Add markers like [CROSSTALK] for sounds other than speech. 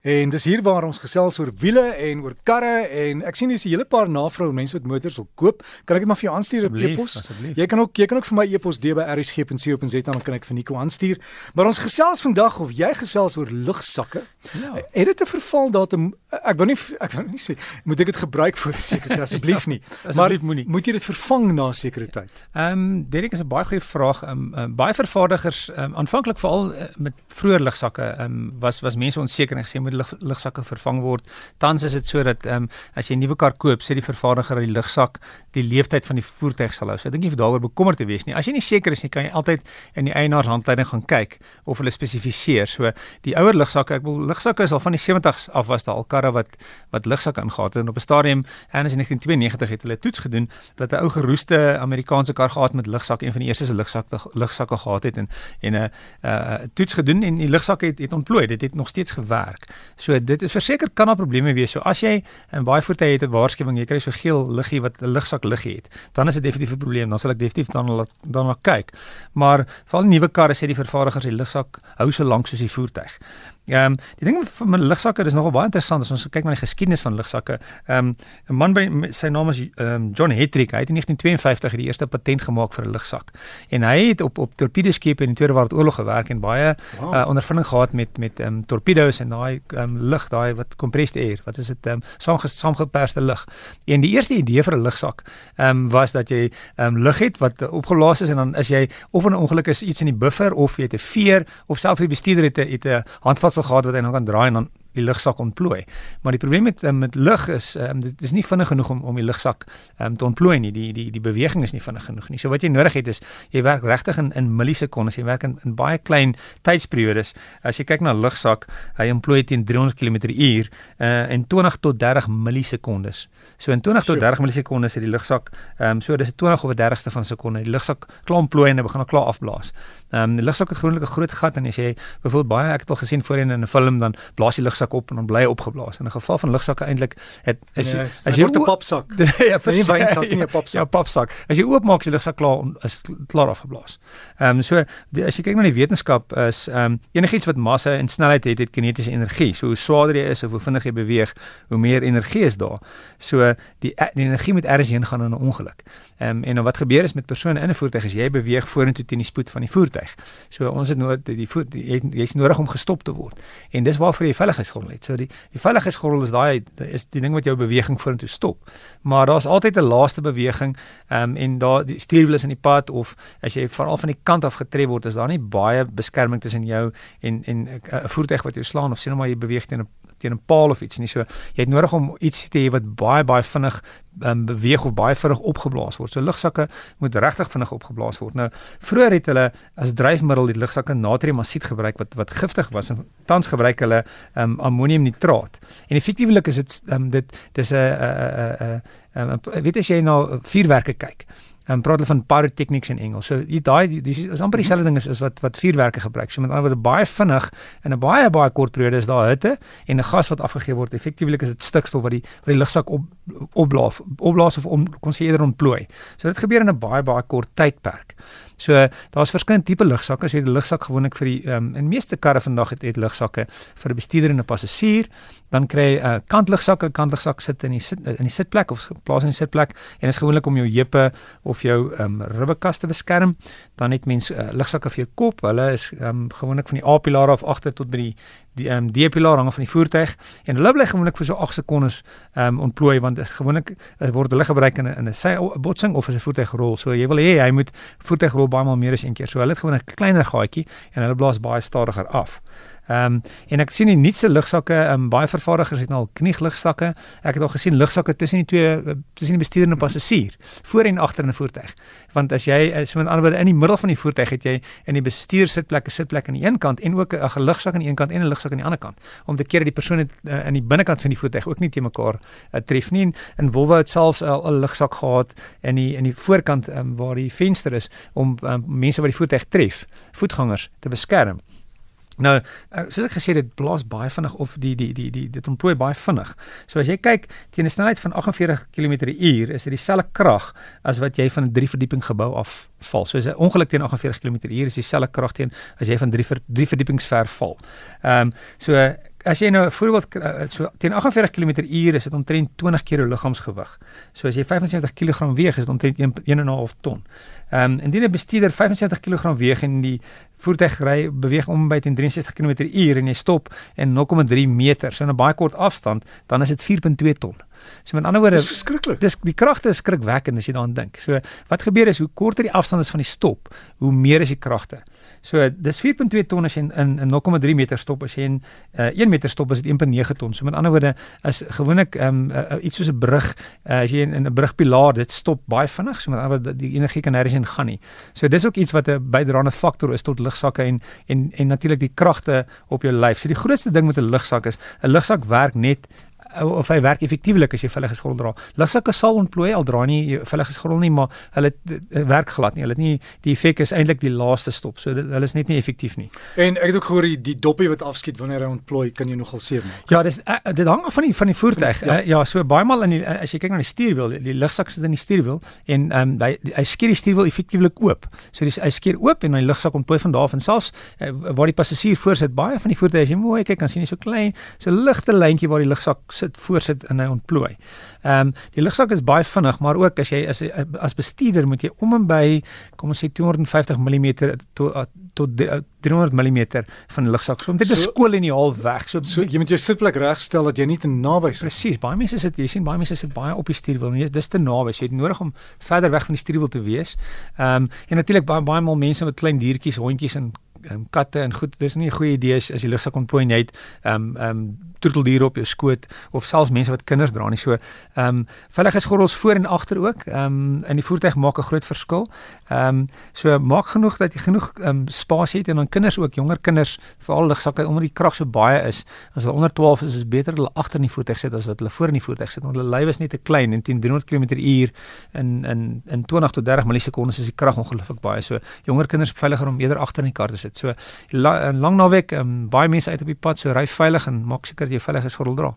En dis hier waar ons gesels oor wiele en oor karre en ek sien hier's 'n hele paar navrae mense wat motors wil koop. Kan ek dit maar vir jou aanstuur op e-pos? Jy kan ook jy kan ook vir my e-pos deur by rsg.co.za dan kan ek vir Nico aanstuur. Maar ons gesels vandag of jy gesels oor lugsakke. Ja. Het dit 'n vervaldatum? Ek wil nie ek wil nie sê moet ek dit gebruik vir 'n sekere tyd asseblief [LAUGHS] nie. asseblief moenie. Moet jy dit vervang na 'n sekere tyd? Ehm um, Derek is 'n baie goeie vraag. Ehm um, um, baie vervaardigers um, aanvanklik veral uh, met vroeë lugsakke ehm um, was was mense onseker en gesê moet die lugsakke vervang word. Tans is dit so dat ehm um, as jy 'n nuwe kar koop, sê die vervaardiger dat die lugsak die leeftyd van die voertuig sal hou. So ek dink nie daaroor bekommerd te wees nie. As jy nie seker is nie, kan jy altyd in die eienaarshandleiding gaan kyk of hulle spesifiseer. So die ouer lugsakke, ek wil lugsakke is al van die 70s af was daar al karre wat wat lugsakke ingehaat het en op 'n stadium erns in 1992 het hulle toets gedoen dat 'n ou geroeste Amerikaanse kar gehad met lugsak, een van die eerste lugsakke lugsakke gehad het en en 'n uh, uh, toets gedoen en die lugsak het het ontplooi. Dit het nog steeds gewerk. So dit is verseker kan daar probleme wees. So as jy 'n baie voertuie het 'n waarskuwing, jy kry so geel liggie wat 'n lugsak liggie het, dan is dit definitief 'n probleem. Dan sal ek definitief dan dan na kyk. Maar vir al nuwe karre sê die vervaardigers die lugsak hou so lank soos die voertuig. Ehm um, die ding van my lugsakke is nogal baie interessant as ons kyk na die geskiedenis van lugsakke. Ehm um, 'n man by sy naam is ehm um, John Hetrick. Hy het in 1952 die eerste patent gemaak vir 'n lugsak. En hy het op op torpedoskepe in die Tweede Wêreldoorlog gewerk en baie wow. uh, ondervinding gehad met met ehm um, torpedo's en daai ehm um, lug, daai wat compressed air, wat is dit ehm um, saamges, saamgeperste lug. En die eerste idee vir 'n lugsak ehm um, was dat jy ehm um, lug het wat opgeblaas is en dan is jy of 'n ongeluk is iets in die buffer of jy het 'n veer of selfs die bestuurder het 'n het 'n handvat stelsel gehad wat hy nou kan draai en dan die lugsak ontplooi. Maar die probleem met met lug is um, dit is nie vinnig genoeg om om die lugsak um, te ontplooi nie. Die die die beweging is nie vinnig genoeg nie. So wat jy nodig het is jy werk regtig in in millisekondes. Jy werk in, in baie klein tydsperiodes. As jy kyk na lugsak, hy ontplooi teen 300 km/h uh, in 20 tot 30 millisekondes. So in 20 tot 30 millisekondes het die lugsak ehm um, so dis 'n 20 of 'n 30ste van 'n sekonde. Die lugsak klaar ontplooi en hy begin al klaar afblaas. Ehm um, die lugsak het gewoonlik 'n groot gat en as jy byvoorbeeld baie ek het al gesien voorheen in 'n film dan blaas die lugsak op en dan bly hy opgeblaas. In 'n geval van lugsakke eintlik het is ja, as jy 'n popsak. [LAUGHS] ja, vir nie wynsak nie 'n popsak. Ja, popsak. As jy oopmaak die lugsak klaar is klaar afgeblaas. Ehm um, so die, as jy kyk na die wetenskap is ehm um, enigiets wat massa en snelheid het, het kinetiese energie. So hoe swaarder jy is of hoe vinniger jy beweeg, hoe meer energie is daar. So die, die energie moet ergens heen gaan in 'n ongeluk. Ehm um, en dan wat gebeur is met persone in 'n voertuig as jy beweeg vorentoe teen die spoed van die voertuig. So ons het nodig die, voet jy jy's nodig om gestop te word. En dis waarvoor jy veiligheidsgordel het. So die die veiligheidsgordel is daai is die ding wat jou beweging vorentoe stop. Maar daar's altyd 'n laaste beweging ehm um, en daar die stuurwiel is in die pad of as jy veral van die kant af getref word is daar nie baie beskerming tussen jou en en 'n voertuig wat jou slaan of sien nou maar jy beweeg teen 'n teen 'n paal of iets nie. So jy het nodig om iets te hê wat baie baie vinnig um, beweeg of baie vinnig opgeblaas word. So lugsakke moet regtig vinnig opgeblaas word. Nou vroeër het hulle as dryfmiddel die lugsakke natriumasied gebruik wat wat giftig was en tans gebruik hulle um, ammoniumnitraat. En effektiewelik is dit um, dit dis 'n 'n 'n weet as jy na vuurwerke kyk en praat hulle van pyrotechnics in Engels. So hier daai dis is amper dieselfde ding is, is wat wat vuurwerke gebruik. So met ander woorde baie vinnig in 'n baie baie kort periode is daar hitte en 'n gas wat afgegee word. Effektiewelik is dit stikstof wat die wat die lugsak op opblaas opblaas of om kon sê eerder ontplooi. So dit gebeur in 'n baie baie kort tydperk. So daar's verskillende tipe lugsakke. So jy 'n lugsak gewoonlik vir die ehm um, in meeste karre vandag het het lugsakke vir 'n bestuurder en 'n passasier. Dan kry jy 'n uh, kantlugsak. 'n Kantlugsak sit in die sit in die sitplek of plaas in die sitplek en is gewoonlik om jou heupe of jou ehm um, ribbekas te beskerm. Dan het mens uh, lugsakke vir jou kop. Hulle is ehm um, gewoonlik van die A-pilaar af agter tot by die die ehm um, D-pilaar hang van die voertuig en hulle bly gewoonlik vir so 8 sekondes ehm um, ontplooi want gewoonlik word hulle gebruik in 'n in 'n botsing of as 'n voertuig rol. So jy wil hê hy moet voertuig rol baie maal meer as een keer. So hulle het gewoon 'n kleiner gaatjie en hulle blaas baie stadiger af. Ehm um, en ek sien die nuutste lugsakke, ehm um, baie vervaardigers het nou al knieglugsakke. Ek het al gesien lugsakke tussen die twee eh, tussen die bestuurder en die passasier, voor en agter in 'n voertuig. Want as jy eh, so met ander woorde in die middel van die voertuig het jy in die bestuur sitplek 'n sitplek aan die een kant en ook 'n lugsak aan die een kant en 'n lugsak aan die ander kant om te keer dat die persoon het, uh, in die binnekant van die voertuig ook nie te mekaar uh, tref nie. In Volvo het selfs 'n lugsak gehad in die in die voorkant um, waar die venster is om um, mense wat die voertuig tref, voetgangers te beskerm. Nou, eh, soos ek gesê het, dit blaas baie vinnig of die die die die dit ontplooi baie vinnig. So as jy kyk teen 'n snelheid van 48 km/h, is dit dieselfde krag as wat jy van 'n 3 verdieping gebou af val. So as 'n ongeluk teen 48 km/h is dieselfde krag teen as jy van 3 3 verdiepings ver val. Ehm um, so as jy nou 'n voorbeeld uh, so teen 48 km/h is dit omtrent 20 keer jou liggaamsgewig. So as jy 75 kg weeg is dit omtrent 1.5 ton. Ehm um, indien 'n bestuurder 75 kg weeg en die voertuig ry beweeg om by teen 63 km/h en jy stop en 0.3 meter, so 'n baie kort afstand, dan is dit 4.2 ton. So met ander woorde, dis verskriklik. Dis die kragte is skrikwekkend as jy daaraan dink. So wat gebeur is hoe korter die afstand is van die stop, hoe meer is die kragte. So dis 4.2 ton as jy in in, in 0.3 meter stop as jy in uh, 1 meter stop is dit 1.9 ton. So met ander woorde is gewoonlik um, uh, iets soos 'n brug uh, as jy in 'n brugpilaar dit stop baie vinnig. So met ander woorde die energie kan nêrens in gaan nie. So dis ook iets wat 'n bydraende faktor is tot lugsakke en en en natuurlik die kragte op jou lyf. So die grootste ding met 'n lugsak is 'n lugsak werk net of hy werk effektiewelik as jy veiligheidsgordel dra. Lugsakke sal ontplooi al dra nie veiligheidsgordel nie, maar hulle werk glad nie. Hulle het nie die effek is eintlik die laaste stop. So dit, hulle is net nie effektief nie. En ek het ook gehoor die, die doppie wat afskiet wanneer hy ontplooi kan jy nogal seer maak. Ja, dis uh, dit hang af van die van die voertuig. Ja, uh, ja so baie maal in die uh, as jy kyk na die stuurwiel, die, die lugsak sit in die stuurwiel en ehm um, hy hy skeer die stuurwiel effektiewelik oop. So dis hy skeer oop en dan die lugsak ontplooi van daar af en selfs uh, waar die passasier voorsit baie van die voertuie as jy mooi kyk kan sien jy so klein so ligte lyntjie waar die lugsak sit voorsit en hy ontplooi. Ehm um, die lugsak is baie vinnig, maar ook as jy as as bestuurder moet jy om en by kom ons sê 250 mm tot tot 300 mm van lugsak. So om dit so, skool in die hal weg. So, so jy moet jou sitplek regstel dat jy nie te naby is. Presies. Baie mense sit jy sien baie mense sit baie op die stuurwiel. Nee, dis te naby. So jy het nodig om verder weg van die stuurwiel te wees. Ehm um, en natuurlik baie baie mal mense met klein diertjies, hondjies en um, katte en goed. Dis nie 'n goeie idee as, as jy lugsak ontplooi net ehm um, ehm um, troeteldiere op jou skoot of selfs mense wat kinders dra nie. So ehm um, veiligheidsgordels voor en agter ook. Ehm um, in die voertuig maak 'n groot verskil. Ehm um, so maak genoeg dat jy genoeg ehm um, spasie het en dan kinders ook, jonger kinders, veral lugsakke omdat die krag so baie is. As hulle onder 12 is, is beter hulle agter in die voertuig sit as wat hulle voor in die voertuig sit want hulle lyf is net te klein en teen 300 km/h in in in 20 tot 30 millisekondes is die krag ongelooflik baie. So jonger kinders veiliger om eerder agter in die kar te sit. So la, lang naweek, um, baie mense uit op die pad, so ry veilig en maak seker jy veilig is gordel dra.